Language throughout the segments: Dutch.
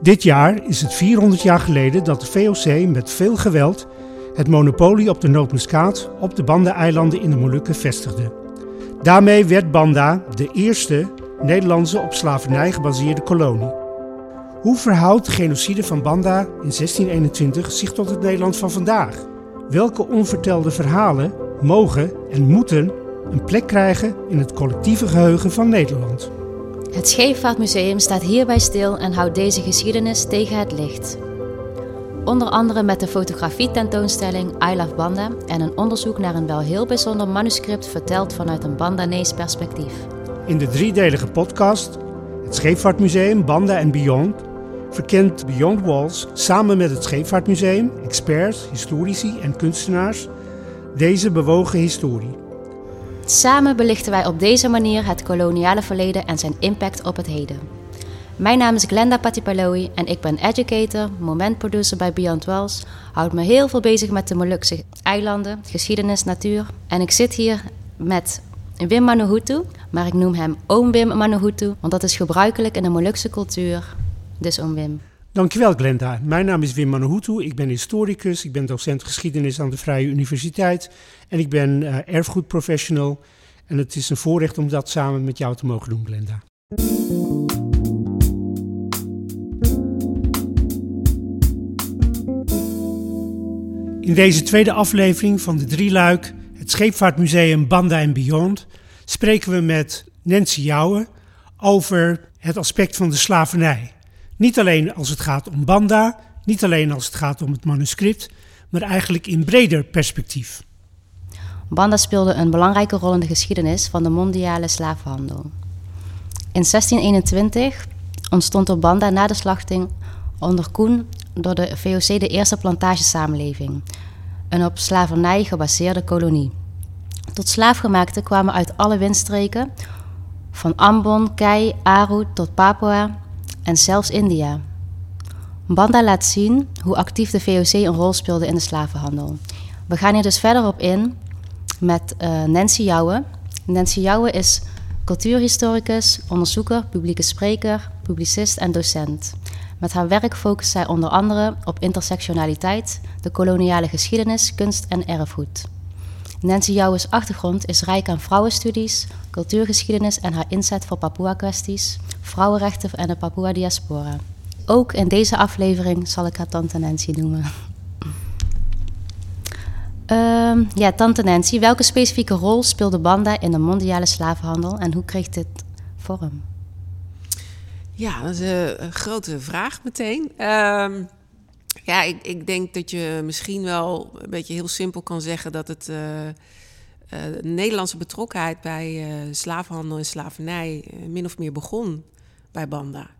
Dit jaar is het 400 jaar geleden dat de VOC met veel geweld het monopolie op de nootmuskaat op de Banda-eilanden in de Molukken vestigde. Daarmee werd Banda de eerste Nederlandse op slavernij gebaseerde kolonie. Hoe verhoudt de genocide van Banda in 1621 zich tot het Nederland van vandaag? Welke onvertelde verhalen mogen en moeten een plek krijgen in het collectieve geheugen van Nederland? Het Scheepvaartmuseum staat hierbij stil en houdt deze geschiedenis tegen het licht. Onder andere met de fotografie-tentoonstelling I Love Banda en een onderzoek naar een wel heel bijzonder manuscript verteld vanuit een Bandanees perspectief. In de driedelige podcast, het Scheepvaartmuseum Banda en Beyond, verkent Beyond Walls samen met het Scheepvaartmuseum, experts, historici en kunstenaars deze bewogen historie. Samen belichten wij op deze manier het koloniale verleden en zijn impact op het heden. Mijn naam is Glenda Patipaloui en ik ben educator, momentproducer bij Beyond Wells. Houd me heel veel bezig met de Molukse eilanden, geschiedenis, natuur. En ik zit hier met Wim Manuhutu, maar ik noem hem Oom Wim Manuhutu, want dat is gebruikelijk in de Molukse cultuur. Dus Oom Wim. Dankjewel Glenda. Mijn naam is Wim Manuhutu. Ik ben historicus, ik ben docent geschiedenis aan de Vrije Universiteit en ik ben uh, erfgoedprofessional. En het is een voorrecht om dat samen met jou te mogen doen, Glenda. In deze tweede aflevering van de Drieluik, het Scheepvaartmuseum Banda en Beyond, spreken we met Nancy Jouwe over het aspect van de slavernij. Niet alleen als het gaat om Banda, niet alleen als het gaat om het manuscript, maar eigenlijk in breder perspectief. Banda speelde een belangrijke rol in de geschiedenis van de mondiale slavenhandel. In 1621 ontstond op Banda na de slachting onder Koen door de VOC de eerste plantagesamenleving, een op slavernij gebaseerde kolonie. Tot slaafgemaakten kwamen uit alle windstreken, van Ambon, Kei, Aru tot Papua en zelfs India. Banda laat zien hoe actief de VOC een rol speelde in de slavenhandel. We gaan hier dus verder op in met uh, Nancy Jouwe. Nancy Jouwe is cultuurhistoricus, onderzoeker, publieke spreker, publicist en docent. Met haar werk focust zij onder andere op intersectionaliteit, de koloniale geschiedenis, kunst en erfgoed. Nancy Jouwe's achtergrond is rijk aan vrouwenstudies, cultuurgeschiedenis en haar inzet voor Papua-kwesties, vrouwenrechten en de Papua-diaspora. Ook in deze aflevering zal ik haar tante Nancy noemen. Uh, ja, tante Nancy, welke specifieke rol speelde Banda in de mondiale slavenhandel en hoe kreeg dit vorm? Ja, dat is een, grote vraag meteen. Um, ja, ik, ik, denk dat je misschien wel een beetje heel simpel kan zeggen dat het uh, uh, Nederlandse betrokkenheid bij uh, slavenhandel en slavernij min of meer begon bij Banda.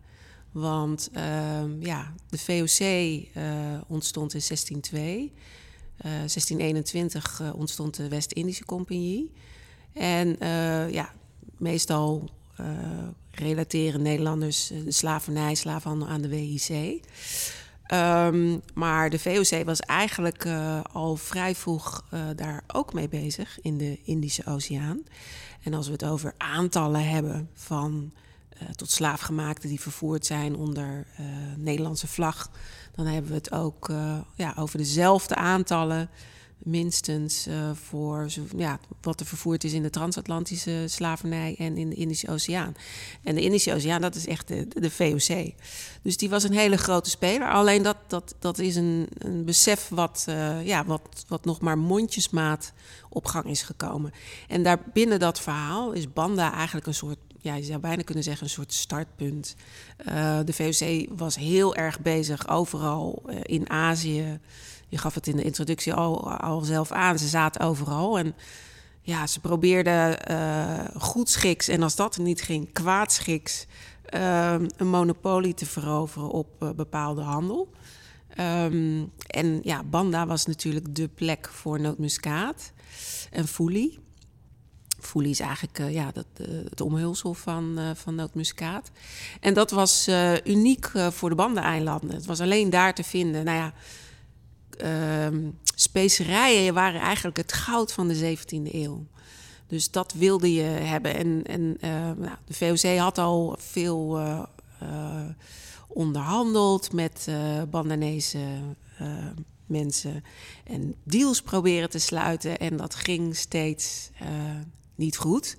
Want ehm, ja, de VOC ontstond in 1602. 1621 ontstond de West-Indische Compagnie. En ja, meestal relateren Nederlanders de slavernij, slavenhandel aan de WIC. Um, maar de VOC was eigenlijk uh, al vrij vroeg uh, daar ook mee bezig in de Indische Oceaan. En als we het over aantallen hebben van uh, tot slaafgemaakten die vervoerd zijn onder Nederlandse vlag, dan hebben we het ook ja, over dezelfde aantallen minstens uh, voor ja, wat er vervoerd is in de transatlantische slavernij en in de Indische Oceaan. En de Indische Oceaan, dat is echt de, de VOC. Dus die was een hele grote speler. Alleen dat, dat, dat is een, een besef wat, uh, ja, wat, wat nog maar mondjesmaat op gang is gekomen. En daar binnen dat verhaal is Banda eigenlijk een soort ja, je zou bijna kunnen zeggen, een soort startpunt. Uh, de VOC was heel erg bezig overal in Azië, je gaf het in de introductie al, al zelf aan. Ze zaten overal en ja, ze probeerden uh, goedschiks en als dat niet ging, kwaadschiks uh, een monopolie te veroveren op uh, bepaalde handel. Um, en ja, Banda was natuurlijk de plek voor nootmuskaat en foelie. Foelie is eigenlijk uh, ja, dat, het omhulsel van, uh, van nootmuskaat. En dat was uniek voor de Banda-eilanden. Het was alleen daar te vinden. Nou ja, uh, specerijen waren eigenlijk het goud van de 17e eeuw. Dus dat wilde je hebben. En, en uh, nou, de VOC had al veel uh, onderhandeld met Bandanese mensen en deals proberen te sluiten. En dat ging steeds niet goed.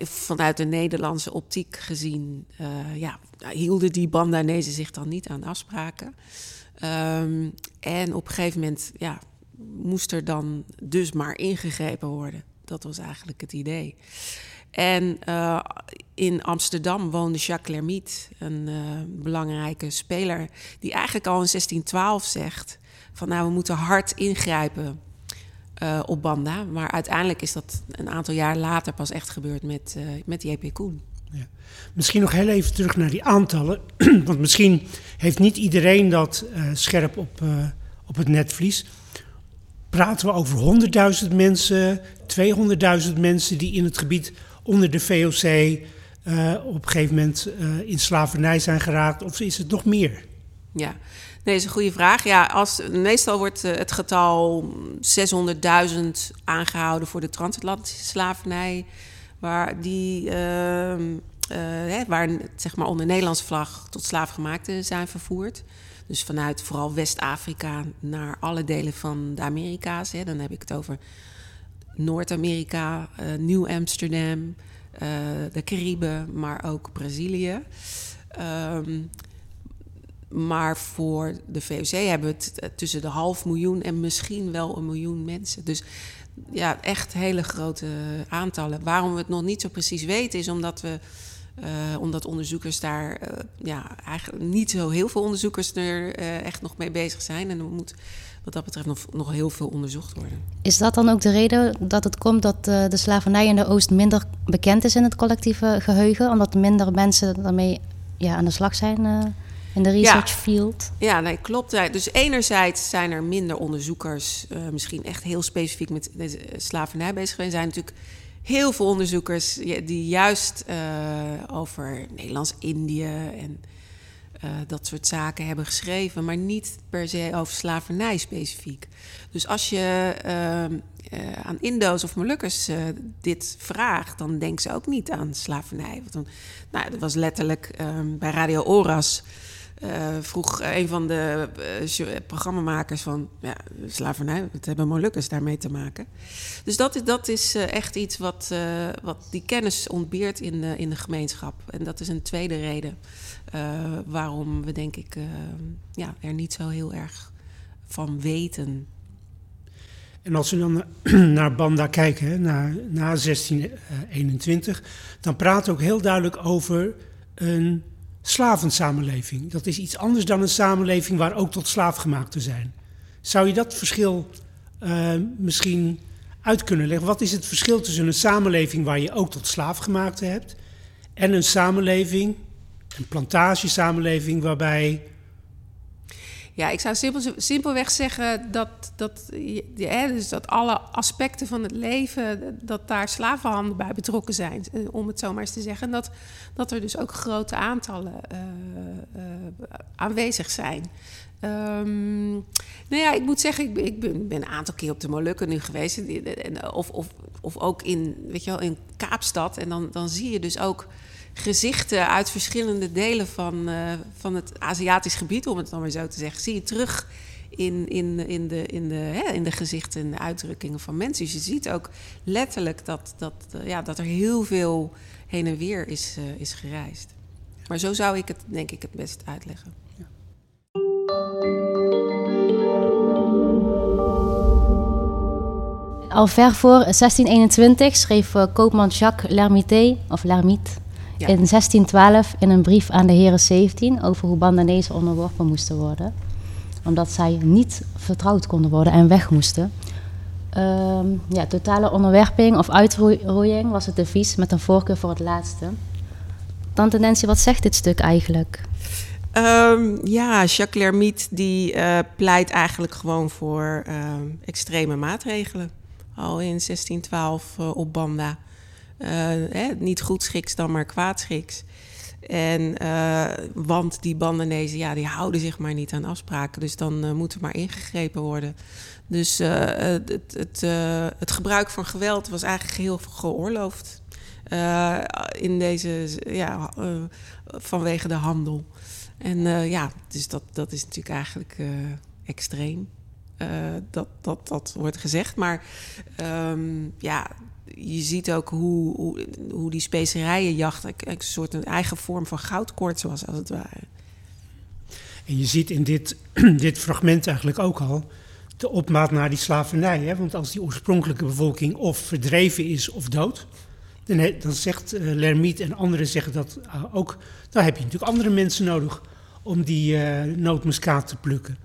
Vanuit de Nederlandse optiek gezien, ja, hielden die Bandanezen zich dan niet aan afspraken. Um, en op een gegeven moment ja, moest er dan dus maar ingegrepen worden. Dat was eigenlijk het idee. En uh, in Amsterdam woonde Jacques Lermite, een belangrijke speler, die eigenlijk al in 1612 zegt: van nou, we moeten hard ingrijpen uh, op Banda. Maar uiteindelijk is dat een aantal jaar later pas echt gebeurd met, met JP Koen. Ja. Misschien nog heel even terug naar die aantallen. Want misschien heeft niet iedereen dat uh, scherp op, op het netvlies. Praten we over 100.000 mensen, 200.000 mensen die in het gebied onder de VOC op een gegeven moment in slavernij zijn geraakt? Of is het nog meer? Ja, Nee, is een goede vraag. Ja, als, meestal wordt eh, het getal 600.000 aangehouden voor de transatlantische slavernij. Waar, die, uh, hè, waar zeg maar onder Nederlandse vlag tot slaafgemaakten zijn vervoerd. Dus vanuit vooral West-Afrika naar alle delen van de Amerika's. Hè. Dan heb ik het over Noord-Amerika, uh, Nieuw-Amsterdam, de Cariben, maar ook Brazilië. Um, maar voor de VOC hebben we het eh, tussen de half miljoen en misschien wel een miljoen mensen. Dus ja, echt hele grote aantallen. Waarom we het nog niet zo precies weten, is omdat we. Uh, omdat onderzoekers daar, uh, ja, eigenlijk niet zo heel veel onderzoekers er uh, echt nog mee bezig zijn. En er moet wat dat betreft nog, nog heel veel onderzocht worden. Is dat dan ook de reden dat het komt dat de slavernij in de Oost minder bekend is in het collectieve geheugen? Omdat minder mensen daarmee ja, aan de slag zijn? In de research ja. field. Ja, nee, klopt. Dus enerzijds zijn er minder onderzoekers, uh, misschien echt heel specifiek met slavernij bezig zijn. Er zijn natuurlijk heel veel onderzoekers die juist uh, over Nederlands-Indië en uh, dat soort zaken hebben geschreven, maar niet per se over slavernij specifiek. Dus als je aan Indo's of Molukkers dit vraagt, dan denken ze ook niet aan slavernij. Want dan, nou, dat was letterlijk um, bij Radio Oras vroeg een van de uh, programmamakers van ja, slavernij, wat hebben Molukkers daarmee te maken? Dus dat is, dat is echt iets wat, wat die kennis ontbeert in de, in de gemeenschap. En dat is een tweede reden waarom we denk ik ja, er niet zo heel erg van weten. En als we dan naar Banda kijken, naar, na 1621, dan praat ook heel duidelijk over een slavensamenleving. Dat is iets anders dan een samenleving waar ook tot slaafgemaakten zijn. Zou je dat verschil uh, misschien uit kunnen leggen? Wat is het verschil tussen een samenleving waar je ook tot slaafgemaakten hebt en een samenleving, een plantagesamenleving waarbij ja, ik zou simpel, simpelweg zeggen dat, dat, dus dat alle aspecten van het leven, dat daar slavenhanden bij betrokken zijn, eh, om het zo maar eens te zeggen. En dat, dat er dus ook grote aantallen uh, uh, aanwezig zijn. Um, nou ja, ik moet zeggen, ik, ik ben, ben, een aantal keer op de Molukken nu geweest. Of, of, of ook in, weet je wel, in Kaapstad. En dan, dan zie je dus ook gezichten uit verschillende delen van, uh, van het Aziatisch gebied, om het dan maar zo te zeggen, zie je terug in, in, in, de, in, de, hè, in de gezichten en de uitdrukkingen van mensen. Dus je ziet ook letterlijk dat, dat, uh, ja, dat er heel veel heen en weer is, uh, is gereisd. Maar zo zou ik het denk ik het best uitleggen. Al ver voor 1621 schreef koopman Jacques Lermite, of Lermite, ja. in 1612 in een brief aan de heren 17 over hoe Bandanezen onderworpen moesten worden. Omdat zij niet vertrouwd konden worden en weg moesten. Um, ja, totale onderwerping of uitroeiing was het devies met een voorkeur voor het laatste. Tante Nancy, wat zegt dit stuk eigenlijk? Um, ja, Jacques Lermite die uh, pleit eigenlijk gewoon voor uh, extreme maatregelen. Al in 1612 uh, op Banda. Uh, niet goed schiks dan maar kwaad schiks. En, uh, want die Bandanezen, ja, die houden zich maar niet aan afspraken. Dus dan uh, moet er maar ingegrepen worden. Dus het, het, het, gebruik van geweld was eigenlijk heel geoorloofd. in deze, ja, vanwege de handel. En ja, dus dat, dat is natuurlijk eigenlijk extreem. dat, dat, dat wordt gezegd. Maar um, ja, je ziet ook hoe, hoe, die specerijenjacht een soort een eigen vorm van goudkoorts was, als het ware. En je ziet in dit, dit fragment eigenlijk ook al de opmaat naar die slavernij. Hè? Want als die oorspronkelijke bevolking of verdreven is of dood, dan, dan zegt uh, Lermite en anderen zeggen dat uh, ook. Dan heb je natuurlijk andere mensen nodig om die uh, nootmuskaat te plukken.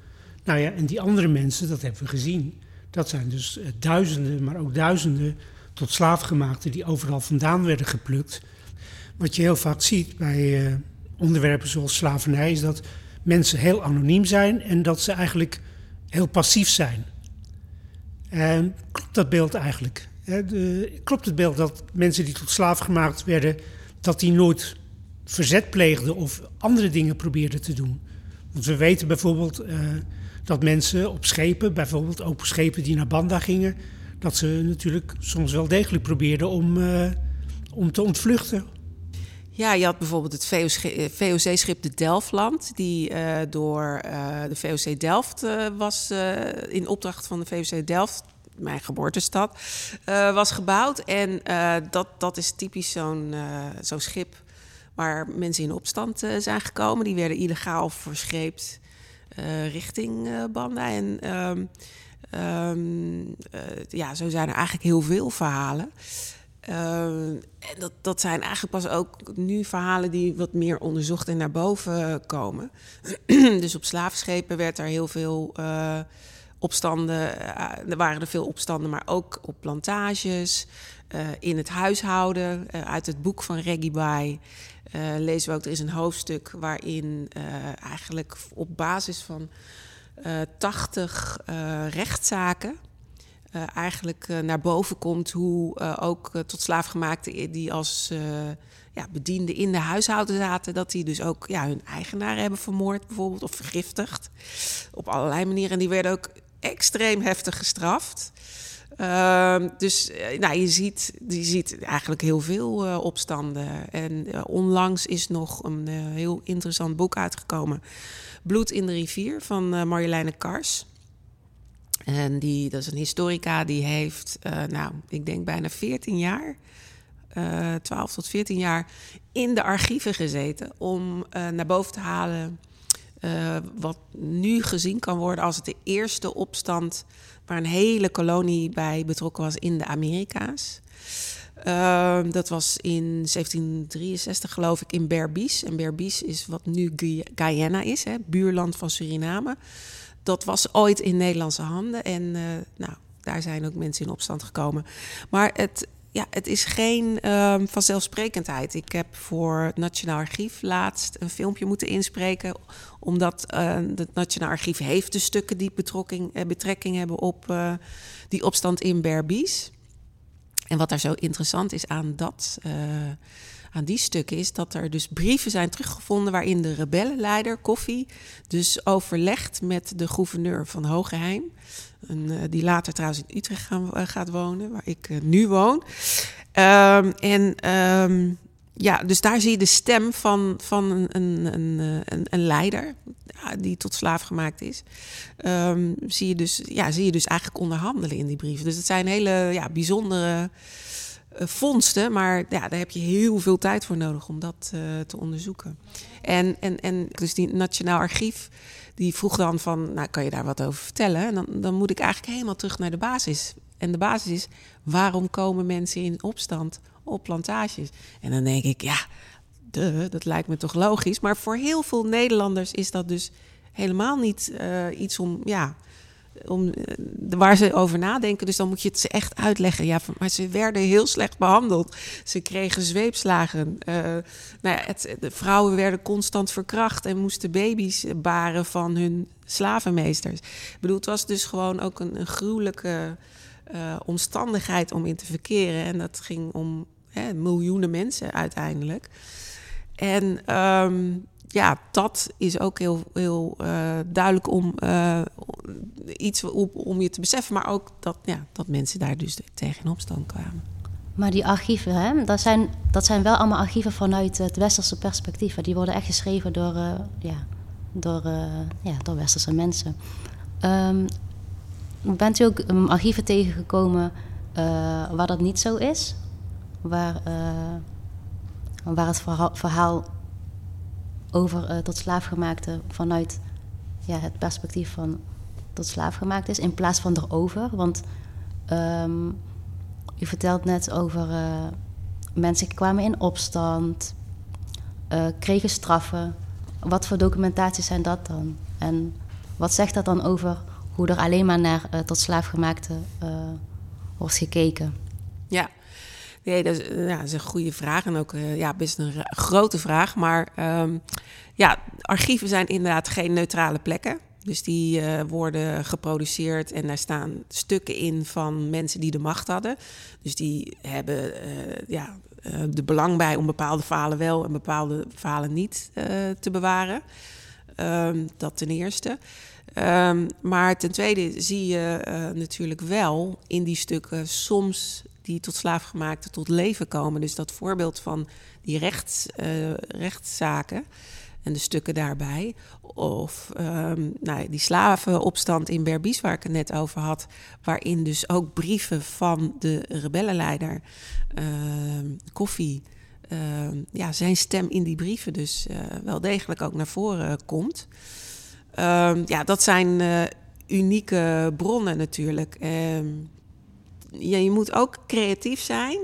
Nou ja, en die andere mensen, dat hebben we gezien. Dat zijn dus duizenden, maar ook duizenden tot slaafgemaakten die overal vandaan werden geplukt. Wat je heel vaak ziet bij onderwerpen zoals slavernij is dat mensen heel anoniem zijn en dat ze eigenlijk heel passief zijn. En klopt dat beeld eigenlijk? Klopt het beeld dat mensen die tot slaaf gemaakt werden, dat die nooit verzet pleegden of andere dingen probeerden te doen? Want we weten bijvoorbeeld uh, dat mensen op schepen, bijvoorbeeld ook schepen die naar Banda gingen, dat ze natuurlijk soms wel degelijk probeerden om, uh, om te ontvluchten ja, je had bijvoorbeeld het VOC-schip de Delftland, die uh, door uh, de VOC Delft uh, was in opdracht van de VOC Delft, mijn geboortestad, was gebouwd. En dat, dat is typisch zo'n zo'n schip waar mensen in opstand zijn gekomen. Die werden illegaal verscheept richting Banda. En um, um, ja, zo zijn er eigenlijk heel veel verhalen. Uh, en dat, dat zijn eigenlijk pas ook nu verhalen die wat meer onderzocht en naar boven komen. dus op slaafschepen werd er heel veel uh, opstanden. Uh, er waren er veel opstanden, maar ook op plantages, in het huishouden. uit het boek van Reggie Bay lezen we ook, er is een hoofdstuk waarin eigenlijk op basis van 80 rechtszaken uh, eigenlijk naar boven komt hoe ook tot slaafgemaakten die als ja, bedienden in de huishouden zaten, dat die dus ook ja, hun eigenaren hebben vermoord bijvoorbeeld of vergiftigd op allerlei manieren. En die werden ook extreem heftig gestraft. Ehm, dus nou, je, ziet, je ziet eigenlijk heel veel opstanden. En onlangs is nog een heel interessant boek uitgekomen. Bloed in de rivier van Marjoleine Kars. En die, dat is een historica, die heeft, uh, nou, ik denk bijna 14 jaar, uh, eh, 12 tot 14 jaar, in de archieven gezeten om uh, naar boven te halen wat nu gezien kan worden als de eerste opstand waar een hele kolonie bij betrokken was in de Amerika's. Ehm, dat was in 1763, geloof ik, in Berbice. En Berbice is wat nu Guyana is, hè, buurland van Suriname dat was ooit in Nederlandse handen. En uh, nou, daar zijn ook mensen in opstand gekomen. Maar het, ja, het is geen um, vanzelfsprekendheid. Ik heb voor het Nationaal Archief laatst een filmpje moeten inspreken. Omdat uh, het Nationaal Archief heeft de stukken die betrokking, uh, betrekking hebben op die opstand in Berbice. En wat daar zo interessant is aan dat aan die stukken is dat er dus brieven zijn teruggevonden waarin de rebellenleider Koffie dus overlegt met de gouverneur van Hogeheim. Een, uh, die later trouwens in Utrecht gaan, uh, gaat wonen, waar ik nu woon. Um, en um, ja, dus daar zie je de stem van, van een, een, een, een leider die tot slaaf gemaakt is. Um, zie, je dus, ja, zie je dus eigenlijk onderhandelen in die brieven. Dus het zijn hele ja, bijzondere uh, vondsten. Maar ja, daar heb je heel veel tijd voor nodig om dat uh, te onderzoeken. En, en, en dus die Nationaal Archief, die vroeg dan van, nou kan je daar wat over vertellen? En dan, dan moet ik eigenlijk helemaal terug naar de basis. En de basis is, waarom komen mensen in opstand op plantages? En dan denk ik, ja, dat lijkt me toch logisch. Maar voor heel veel Nederlanders is dat dus helemaal niet uh, iets om, ja, om, eh, waar ze over nadenken. Dus dan moet je het ze echt uitleggen. Ja, maar ze werden heel slecht behandeld. Ze kregen zweepslagen. Uh, nou ja, het, de vrouwen werden constant verkracht en moesten baby's baren van hun slavenmeesters. Ik bedoel, het was dus gewoon ook een, gruwelijke omstandigheid om in te verkeren. En dat ging om hè, miljoenen mensen uiteindelijk. En um, ja, dat is ook heel, heel uh, duidelijk om uh, iets om, om je te beseffen. Maar ook dat, ja, dat mensen daar dus tegen in opstand kwamen. Maar die archieven, hè, dat, zijn, dat zijn wel allemaal archieven vanuit het westerse perspectief. Die worden echt geschreven door, uh, ja, door, ja, door westerse mensen. Um, bent u ook um, archieven tegengekomen waar dat niet zo is? Waar, waar het verhaal, over tot slaafgemaakte vanuit ja, het perspectief van tot slaafgemaakt is, in plaats van erover? Want um, u vertelt net over uh, mensen kwamen in opstand, uh, kregen straffen. Wat voor documentatie zijn dat dan? En wat zegt dat dan over hoe er alleen maar naar tot slaafgemaakte wordt gekeken? Ja, nee, dat is, ja, dat is een goede vraag en ook ja, best een grote vraag. Maar um, ja, archieven zijn inderdaad geen neutrale plekken. Dus die uh, worden geproduceerd en daar staan stukken in van mensen die de macht hadden. Dus die hebben uh, ja, de belang bij om bepaalde falen wel en bepaalde falen niet te bewaren. Um, dat ten eerste. Um, maar ten tweede zie je natuurlijk wel in die stukken soms die tot slaafgemaakte tot leven komen. Dus dat voorbeeld van die rechts, rechtszaken en de stukken daarbij. Of um, nou, die slavenopstand in Berbice, waar ik het net over had, waarin dus ook brieven van de rebellenleider uh, Koffie, uh, ja, zijn stem in die brieven dus uh, wel degelijk ook naar voren komt. Ehm, ja, dat zijn eh, unieke bronnen natuurlijk. Ja, je moet ook creatief zijn,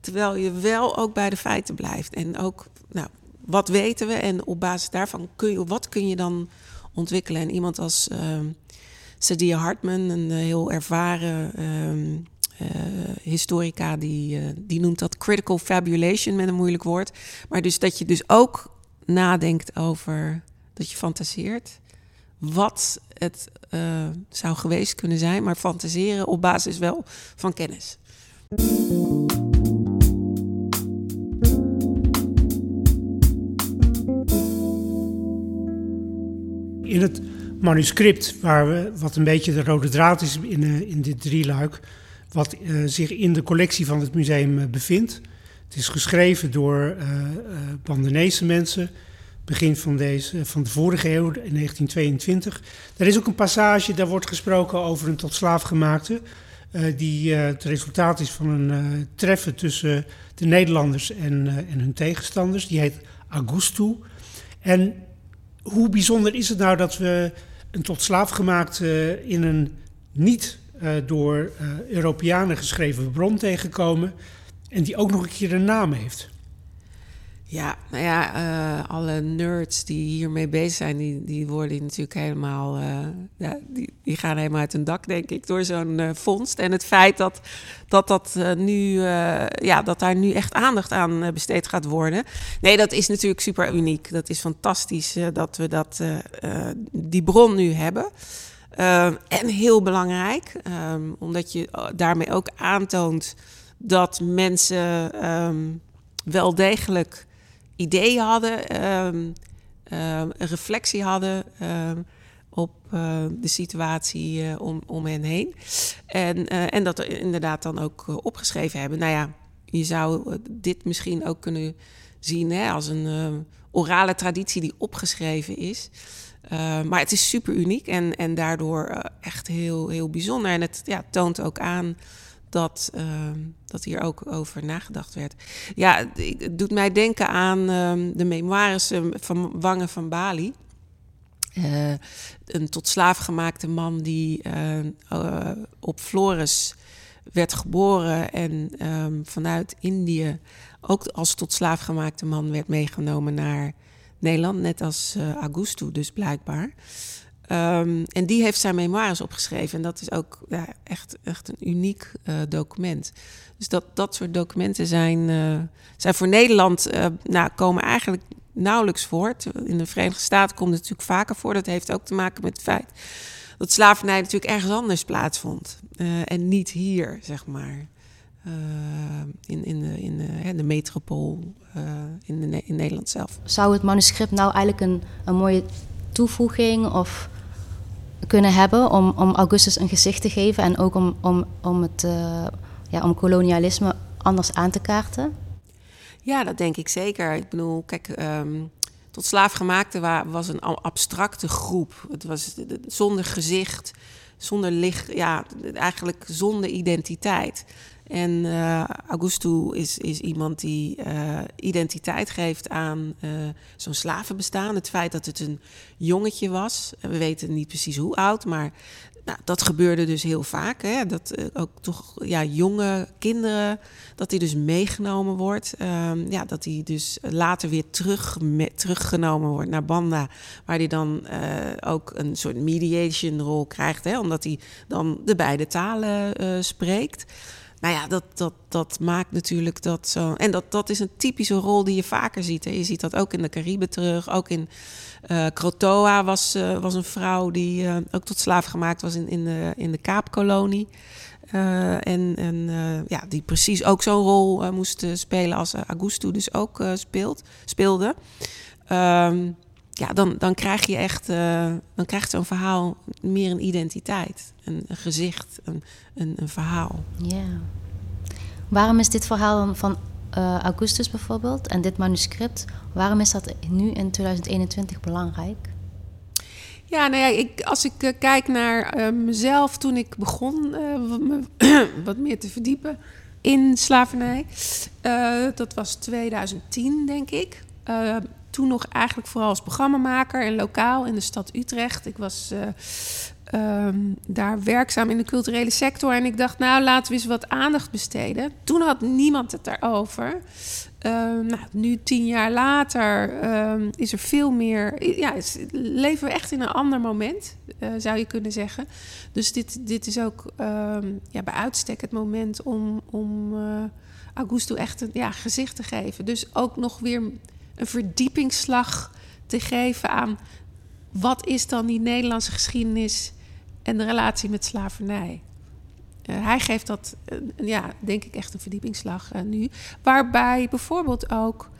terwijl je wel ook bij de feiten blijft. En ook nou, wat weten we en op basis daarvan kun je, wat kun je dan ontwikkelen? En iemand als uh, Sadia Hartman, een eh, heel ervaren uh, uh, historica, die, uh, die noemt dat critical fabulation met een moeilijk woord. Maar dus dat je dus ook nadenkt over, dat je fantaseert wat het zou geweest kunnen zijn, maar fantaseren op basis wel van kennis. in het manuscript, waar we, wat een beetje de rode draad is in, uh, in dit drieluik, wat uh, zich in de collectie van het museum bevindt. Het is geschreven door Bandenese mensen, begin van, deze, van de vorige eeuw, in 1922. Er is ook een passage, daar wordt gesproken over een tot slaafgemaakte, die het resultaat is van een treffen tussen de Nederlanders en, en hun tegenstanders. Die heet Augustu. En hoe bijzonder is het nou dat we een tot slaaf gemaakt uh, in een niet uh, door uh, Europeanen geschreven bron tegenkomen en die ook nog een keer een naam heeft? Ja, nou ja, uh, alle nerds die hiermee bezig zijn, die, die worden natuurlijk helemaal, uh, ja, die, die gaan helemaal uit hun dak, denk ik, door zo'n uh, vondst. En het feit dat dat, dat nu, ja, dat daar nu echt aandacht aan besteed gaat worden. Nee, dat is natuurlijk super uniek. Dat is fantastisch dat we dat, die bron nu hebben. en heel belangrijk, um, omdat je daarmee ook aantoont dat mensen um, wel degelijk ideeën hadden, um, um, een reflectie hadden um, op de situatie uh, om, om hen heen. En, uh, en dat er inderdaad dan ook opgeschreven hebben. Nou ja, je zou dit misschien ook kunnen zien hè, als een orale traditie die opgeschreven is. maar het is super uniek en, en daardoor echt heel, heel bijzonder. En het ja, toont ook aan dat, uh, dat hier ook over nagedacht werd. Ja, het doet mij denken aan uh, de memoires ehm, van Wangen van Bali. Uh, een tot slaaf gemaakte man die uh, op Flores werd geboren en vanuit Indië ook als tot slaaf gemaakte man werd meegenomen naar Nederland, net als Augusto dus blijkbaar. Um, en die heeft zijn memoires opgeschreven. En dat is ook ja, echt, echt een uniek uh, document. Dus dat, dat soort documenten zijn, uh, zijn voor Nederland, uh, nou, komen eigenlijk nauwelijks voor. In de Verenigde Staten komt het natuurlijk vaker voor. Dat heeft ook te maken met het feit dat slavernij natuurlijk ergens anders plaatsvond. en niet hier, zeg maar. in, in, de, in de, de metropool in, de, in Nederland zelf. Zou het manuscript nou eigenlijk een, een mooie toevoeging of kunnen hebben om, om Augustus een gezicht te geven en ook om, om, om, het, uh, ja, om kolonialisme anders aan te kaarten? Ja, dat denk ik zeker. Ik bedoel, kijk, ehm, tot slaafgemaakte was een abstracte groep. Het was zonder gezicht, zonder licht, ja, eigenlijk zonder identiteit. En uh, Augusto is, is iemand die uh, identiteit geeft aan uh, zo'n slavenbestaan. Het feit dat het een jongetje was. We weten niet precies hoe oud, maar nou, dat gebeurde dus heel vaak. Hè? Dat ook toch ja, jonge kinderen, dat die dus meegenomen wordt. Um, ja, dat die dus later weer terug, teruggenomen wordt naar Banda. Waar hij dan ook een soort mediation rol krijgt. Hè? Omdat hij dan de beide talen spreekt nou ja, dat, dat, dat maakt natuurlijk dat zo. En dat, dat is een typische rol die je vaker ziet. Je ziet dat ook in de Cariben terug. Ook in uh, was, uh, was een vrouw die uh, ook tot slaaf gemaakt was in, in de, in de Kaapkolonie. en en ja, die precies ook zo'n rol moest spelen als Augusto dus ook speelt, speelde. Um, ja, dan, dan krijg je echt, uh, dan krijgt zo'n verhaal meer een identiteit, een, een gezicht, een, een, een, verhaal. Ja. Waarom is dit verhaal van uh, Augustus bijvoorbeeld en dit manuscript, waarom is dat nu in 2021 belangrijk? Ja, nou ja, ik, als ik uh, kijk naar mezelf toen ik begon me wat meer te verdiepen in slavernij, dat was 2010 denk ik toen nog eigenlijk vooral als programmamaker en lokaal in de stad Utrecht. Ik was uh, um, daar werkzaam in de culturele sector en ik dacht, nou laten we eens wat aandacht besteden. Toen had niemand het daarover. Uh, nou, nu, tien jaar later, uh, is er veel meer. Ja, leven we echt in een ander moment, uh, zou je kunnen zeggen. Dus dit, dit is ook ja, bij uitstek het moment om, om Augusto echt een ja, gezicht te geven. Dus ook nog weer een verdiepingsslag te geven aan wat is dan die Nederlandse geschiedenis en de relatie met slavernij. Uh, hij geeft dat, uh, ja, denk ik, echt een verdiepingsslag uh, nu. Waarbij bijvoorbeeld ook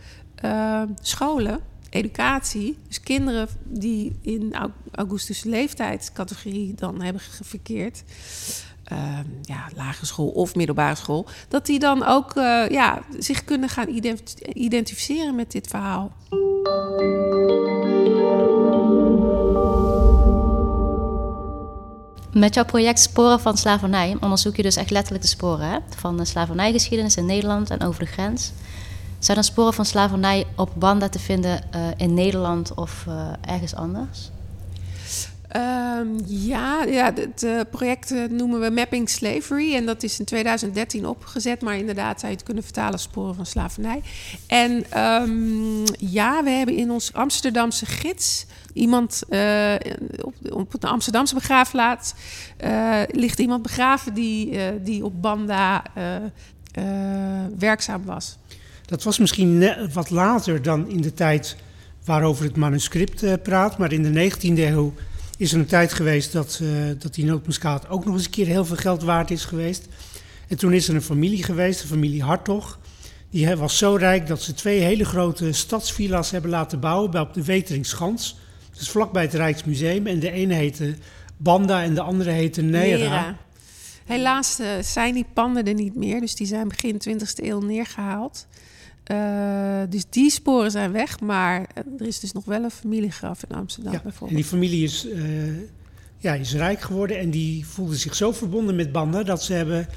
scholen, educatie, dus kinderen die in Augustus leeftijdscategorie dan hebben verkeerd, Ehm, ja, lagere school of middelbare school, dat die dan ook uh, ja, zich kunnen gaan identificeren met dit verhaal. Met jouw project Sporen van Slavernij onderzoek je dus echt letterlijk de sporen hè? van de slavernijgeschiedenis in Nederland en over de grens. Zijn er sporen van slavernij op banden te vinden uh, in Nederland of uh, ergens anders? Um, ja, ja, het uh, project uh, noemen we Mapping Slavery. En dat is in 2013 opgezet. Maar inderdaad zou je het kunnen vertalen sporen van slavernij. En um, ja, we hebben in ons Amsterdamse gids iemand uh, op, op de Amsterdamse begraafplaats ligt iemand begraven die, die op Banda werkzaam was. Dat was misschien wat later dan in de tijd waarover het manuscript praat. Maar in de 19e eeuw is er een tijd geweest dat, uh, dat die nootmuskaat ook nog eens een keer heel veel geld waard is geweest. En toen is er een familie geweest, de familie Hartog. Die was zo rijk dat ze twee hele grote stadsvilla's hebben laten bouwen op de Weteringschans. Dus vlakbij het Rijksmuseum. En de ene heette Banda en de andere heette Nera. Helaas uh, zijn die panden er niet meer, dus die zijn begin 20e eeuw neergehaald. Uh, dus die sporen zijn weg, maar er is dus nog wel een familiegraf in Amsterdam ja, bijvoorbeeld. En die familie is, uh, ja, is rijk geworden en die voelde zich zo verbonden met Banda dat ze hebben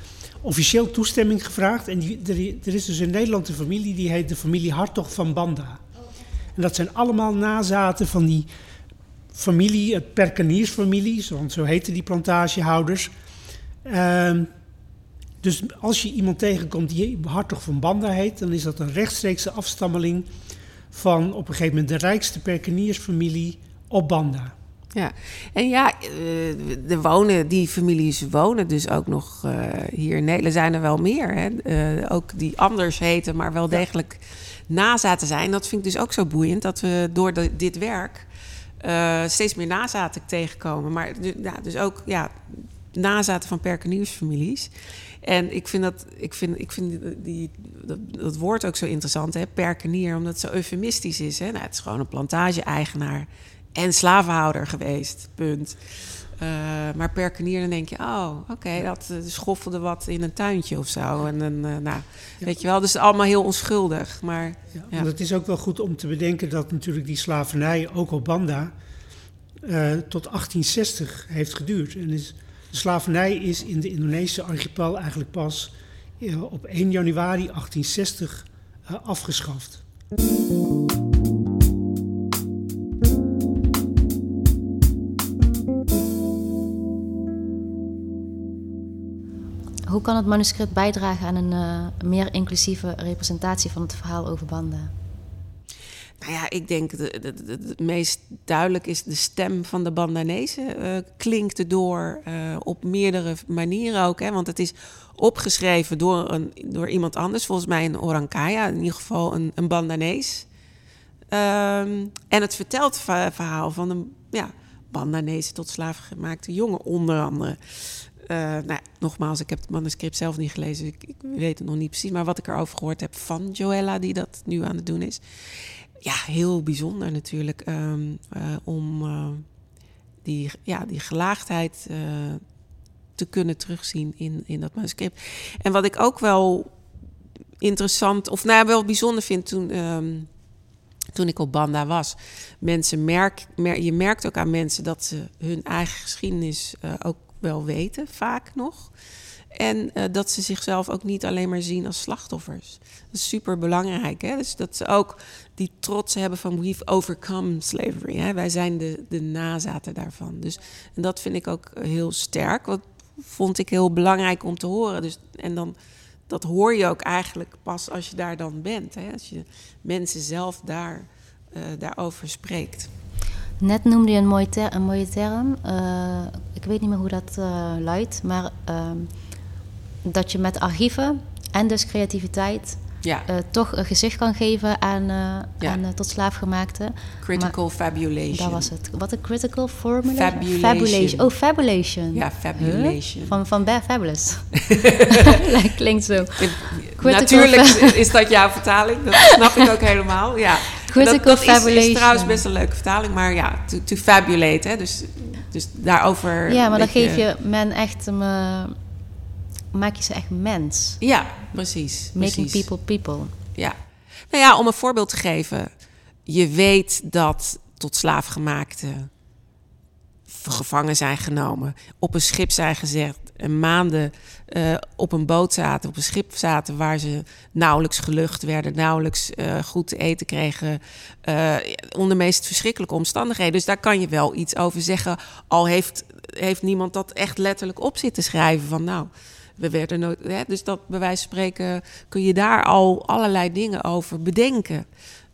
officieel toestemming gevraagd. En die, er, er, is dus in Nederland een familie die heet de familie Hartog van Banda. En dat zijn allemaal nazaten van die familie, het Perkaniersfamilie, want zo heten die plantagehouders. Uh, dus als je iemand tegenkomt die Hartog van Banda heet, dan is dat een rechtstreekse afstammeling van op een gegeven moment de rijkste perkeniersfamilie op Banda. Ja, en ja, de eh, wonen, die families wonen dus ook nog uh, hier in Nederland. zijn er wel meer, hè? Uh, ook die anders heten, maar wel degelijk ja. nazaten zijn. Dat vind ik dus ook zo boeiend, dat we door de, dit werk uh, steeds meer nazaten tegenkomen. Maar ja, dus ook ja, nazaten van perkeniersfamilies. En ik vind dat, ik vind, ik vind die, dat, dat woord ook zo interessant, hè, perkenier, omdat het zo eufemistisch is. Hè? Nou, het is gewoon een plantage-eigenaar en slavenhouder geweest, punt. Uh, maar perkenier, dan denk je, oh, oké, dat schoffelde wat in een tuintje of zo. En dan, nou, weet je wel, dus allemaal heel onschuldig. Maar, ja, Het is ook wel goed om te bedenken dat natuurlijk die slavernij, ook op Banda, tot 1860 heeft geduurd. En is, de slavernij is in de Indonesische archipel eigenlijk pas op 1 januari 1860 afgeschaft. Hoe kan het manuscript bijdragen aan een uh, meer inclusieve representatie van het verhaal over banden? Nou ja, ik denk het meest duidelijk is de stem van de Bandanese. Uh, klinkt erdoor uh, op meerdere manieren ook. Hè, want het is opgeschreven door, een, door iemand anders, volgens mij een Orankaya, in ieder geval een, een Bandanees. Um, en het vertelt verhaal van een ja, Bandanese tot slaafgemaakte jongen, onder andere. Uh, nou, nogmaals, ik heb het manuscript zelf niet gelezen. Ik, ik, weet het nog niet precies. Maar wat ik erover gehoord heb van Joella, die dat nu aan het doen is. Ja, heel bijzonder natuurlijk. Um, uh, om uh, die, ja, die gelaagdheid te kunnen terugzien in, in dat manuscript. En wat ik ook wel interessant, of nou wel bijzonder vind toen. Um, toen ik op Banda was. Mensen merk, mer, je merkt ook aan mensen dat ze hun eigen geschiedenis uh, ook wel weten, vaak nog. En uh, dat ze zichzelf ook niet alleen maar zien als slachtoffers. Dat is super belangrijk. Hè? Dus dat ze ook die trots hebben van we've overcome slavery. Hè? Wij zijn de, de nazaten daarvan. Dus, en dat vind ik ook heel sterk. Wat vond ik heel belangrijk om te horen. Dus, en dan, dat hoor je ook eigenlijk pas als je daar dan bent. Hè? Als je mensen zelf daar, uh, daarover spreekt. Net noemde je een mooie, ter een mooie term. Uh, ik weet niet meer hoe dat uh, luidt. Maar uh, dat je met archieven en dus creativiteit ja. Uh, toch een gezicht kan geven aan, uh, ja. aan uh, tot slaafgemaakte. Critical maar, fabulation. Dat was het. Wat een critical formula? Fabulation. fabulation. Oh, fabulation. Ja, fabulation. Huh? Van, van Bear Fabulous. Klinkt zo. Natuurlijk is dat jouw vertaling. Dat snap ik ook helemaal. Ja. Critical dat, dat fabulation. Is, is trouwens best een leuke vertaling. Maar ja, to, to fabulate. Hè. Dus, dus daarover... Ja, maar dan geef je men echt... Um, maak je ze echt mens. Ja, precies. Making precies. people people. Ja. Nou ja, om een voorbeeld te geven. Je weet dat tot slaafgemaakte gevangen zijn genomen, op een schip zijn gezet en maanden uh, op een boot zaten, op een schip zaten waar ze nauwelijks gelucht werden, nauwelijks uh, goed te eten kregen, uh, onder meest verschrikkelijke omstandigheden. Dus daar kan je wel iets over zeggen, al heeft, heeft niemand dat echt letterlijk op zitten schrijven van nou we werden nooit. Hè, dus dat bij wijze van spreken kun je daar al allerlei dingen over bedenken.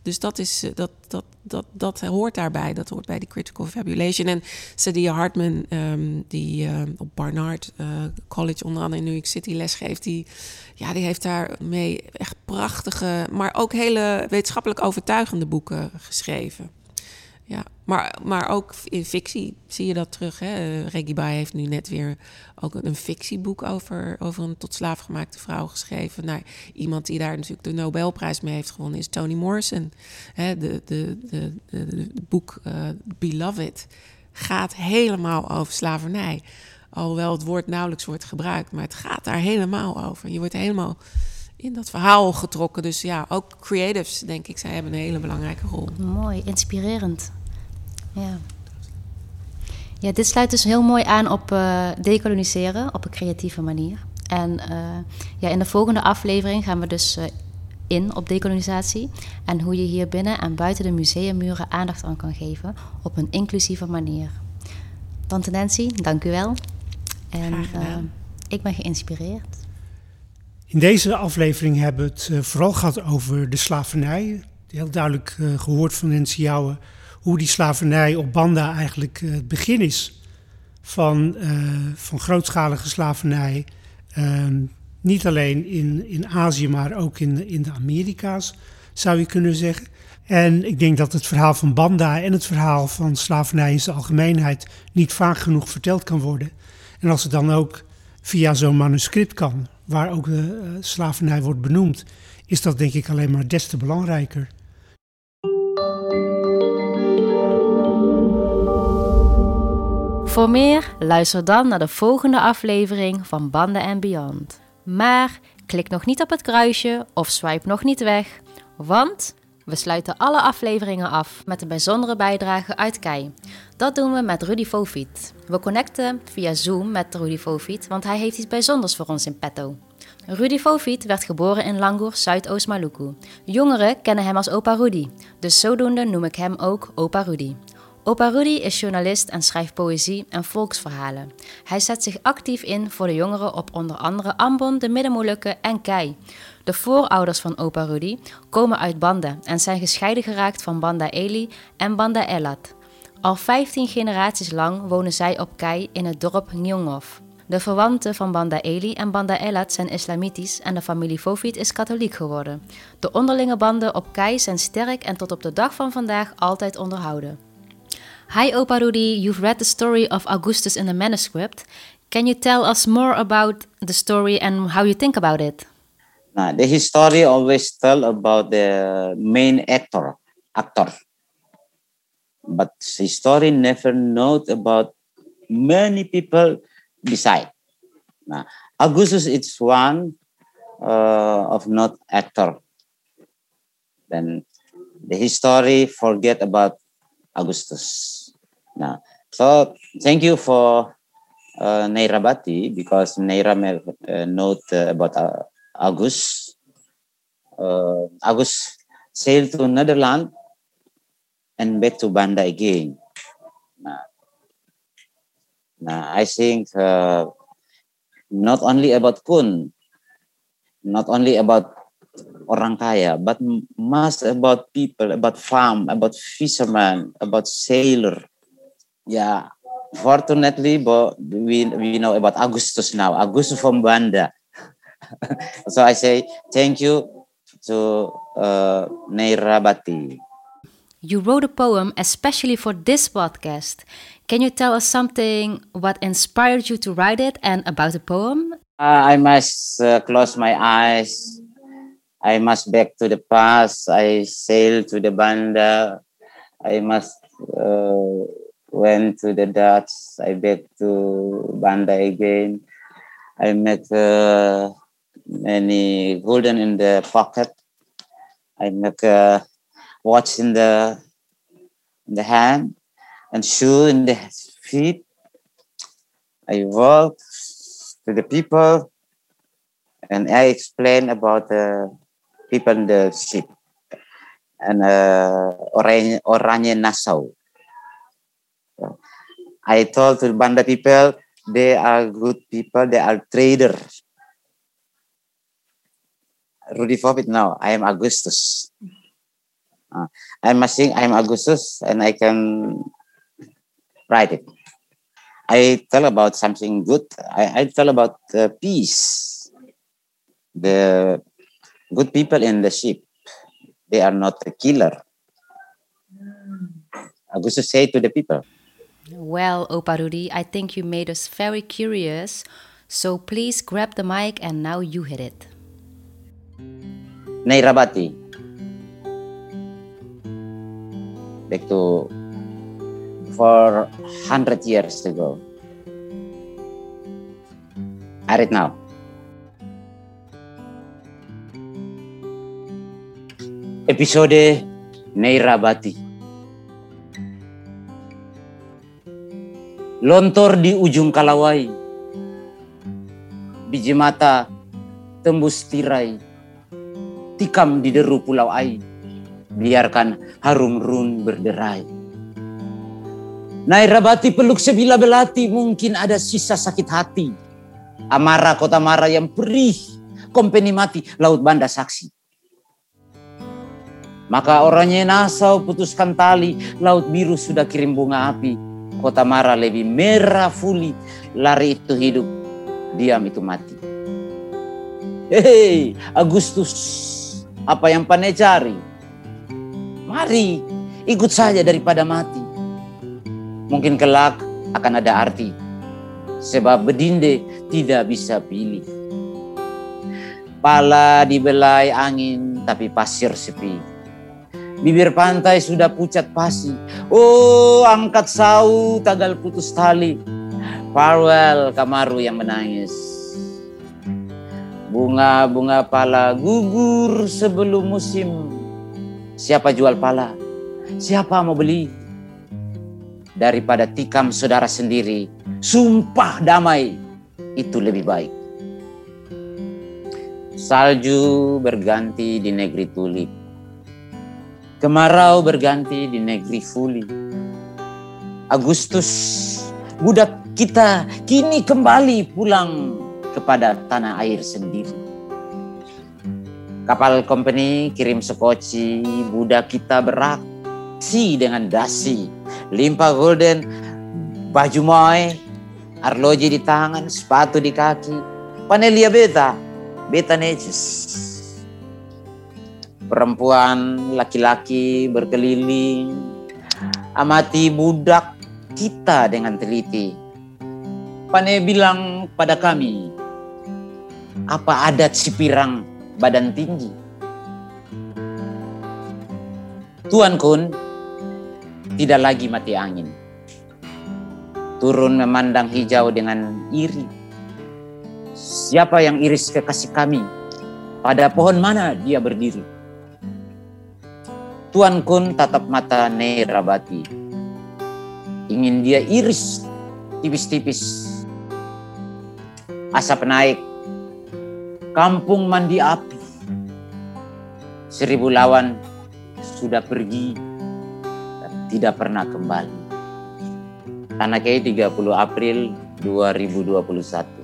Dus dat, is, dat, dat, dat, dat hoort daarbij. Dat hoort bij die critical fabulation. En Sadia Hartman, um, die uh, op Barnard uh, College onder andere in New York City lesgeeft, die, ja, die heeft daarmee echt prachtige, maar ook hele wetenschappelijk overtuigende boeken geschreven ja. Maar, maar ook in fictie zie je dat terug. Hè? Reggie Bai heeft nu net weer ook een fictieboek over, over een tot slaaf gemaakte vrouw geschreven. Nou, iemand die daar natuurlijk de Nobelprijs mee heeft gewonnen is Toni Morrison. Hè? De, de, de, de, de boek uh, Beloved gaat helemaal over slavernij. Alhoewel het woord nauwelijks wordt gebruikt, maar het gaat daar helemaal over. Je wordt helemaal in dat verhaal getrokken. Dus ja, ook creatives, denk ik, zij hebben een hele belangrijke rol. Mooi, inspirerend. Ja. Ja, dit sluit dus heel mooi aan op uh, decoloniseren op een creatieve manier. En uh, ja, in de volgende aflevering gaan we dus uh, in op decolonisatie en hoe je hier binnen en buiten de museummuren aandacht aan kan geven op een inclusieve manier. Tante Nancy, dank u wel. En ik ben geïnspireerd. In deze aflevering hebben we het vooral gehad over de slavernij. Heel duidelijk gehoord van Nancy Jouwen hoe die slavernij op Banda eigenlijk uh, het begin is van, uh, van grootschalige slavernij. Uh, niet alleen in, in Azië, maar ook in, in de Amerika's, zou je kunnen zeggen. En ik denk dat het verhaal van Banda en het verhaal van slavernij in zijn algemeenheid niet vaak genoeg verteld kan worden. En als het dan ook via zo'n manuscript kan, waar ook de uh, slavernij wordt benoemd, is dat denk ik alleen maar des te belangrijker. Voor meer, luister dan naar de volgende aflevering van Banden en Beyond. Maar klik nog niet op het kruisje of swipe nog niet weg, want we sluiten alle afleveringen af met een bijzondere bijdrage uit Kei. Dat doen we met Rudy Fofiet. We connecten via Zoom met Rudy Fofiet, want hij heeft iets bijzonders voor ons in petto. Rudy Fofiet werd geboren in Langoer, Zuidoost Maluku. Jongeren kennen hem als opa Rudy, dus zodoende noem ik hem ook opa Rudy. Opa Rudy is journalist en schrijft poëzie en volksverhalen. Hij zet zich actief in voor de jongeren op onder andere Ambon, de Middenmolukken en Kei. De voorouders van opa Rudy komen uit Banda en zijn gescheiden geraakt van Banda Eli en Banda Elat. Al 15 generaties lang wonen zij op Kei in het dorp Nyongov. De verwanten van Banda Eli en Banda Elat zijn islamitisch en de familie Fofit is katholiek geworden. De onderlinge banden op Kei zijn sterk en tot op de dag van vandaag altijd onderhouden. Hi Opa Rudy, you've read the story of Augustus in the manuscript. Can you tell us more about the story and how you think about it? Now, the history always tell about the main actor, actor. But the story never note about many people beside. Now, Augustus is one uh, of not actor. Then the history forget about Augustus. So thank you for uh, Neirabati because Neira may uh, note uh, about uh, August. Uh, August sailed to Netherlands and back to Banda again. I think uh, not only about Kun, not only about orang kaya, but much about people, about farm, about fishermen, about sailor. Yeah, fortunately, but we, we know about Augustus now, Augustus from Banda. so I say thank you to uh, Neirabati. You wrote a poem especially for this podcast. Can you tell us something what inspired you to write it and about the poem? Uh, I must uh, close my eyes. I must back to the past. I sail to the Banda. I must uh, went to the Dutch. I back to Banda again. I met uh, many golden in the pocket. I make a watch in the in the hand and shoe in the feet. I walk to the people and I explain about the people in the ship and uh, Oranje Nassau. I told to Banda people they are good people, they are traders. Rudy Fofit now. I am Augustus. Uh, I must sing I am Augustus and I can write it. I tell about something good. I, I tell about uh, peace. The good people in the ship, they are not a killer. Augustus say to the people. Well, Oparudi, I think you made us very curious. So please grab the mic and now you hit it. Nairabati. Back to 400 years ago. I read now. Episode Nairabati. Lontor di ujung kalawai. Biji mata tembus tirai tikam di deru pulau ai. Biarkan harum run berderai. Nairabati peluk sebila belati mungkin ada sisa sakit hati. Amara kota Mara yang perih, kompeni mati, laut banda saksi. Maka orangnya Nasau putuskan tali, laut biru sudah kirim bunga api. Kota Mara lebih merah fuli, lari itu hidup, diam itu mati. Hei, Agustus, apa yang pandai cari? Mari, ikut saja daripada mati. Mungkin kelak akan ada arti. Sebab bedinde tidak bisa pilih. Pala dibelai angin tapi pasir sepi. Bibir pantai sudah pucat pasi. Oh, angkat sau, tagal putus tali. Farewell Kamaru yang menangis. Bunga-bunga pala gugur sebelum musim. Siapa jual pala? Siapa mau beli? Daripada tikam saudara sendiri, sumpah damai itu lebih baik. Salju berganti di negeri tulip Kemarau berganti di negeri Fuli. Agustus, budak kita kini kembali pulang kepada tanah air sendiri. Kapal company kirim sekoci, budak kita beraksi dengan dasi. Limpa golden, baju moy, arloji di tangan, sepatu di kaki. Panelia beta, beta necis perempuan, laki-laki berkeliling, amati budak kita dengan teliti. Pane bilang pada kami, apa adat si pirang badan tinggi? Tuan Kun tidak lagi mati angin. Turun memandang hijau dengan iri. Siapa yang iris kekasih kami? Pada pohon mana dia berdiri? Tuan Kun tatap mata Nerabati. Ingin dia iris tipis-tipis. Asap naik. Kampung mandi api. Seribu lawan sudah pergi dan tidak pernah kembali. Tanah 30 April 2021.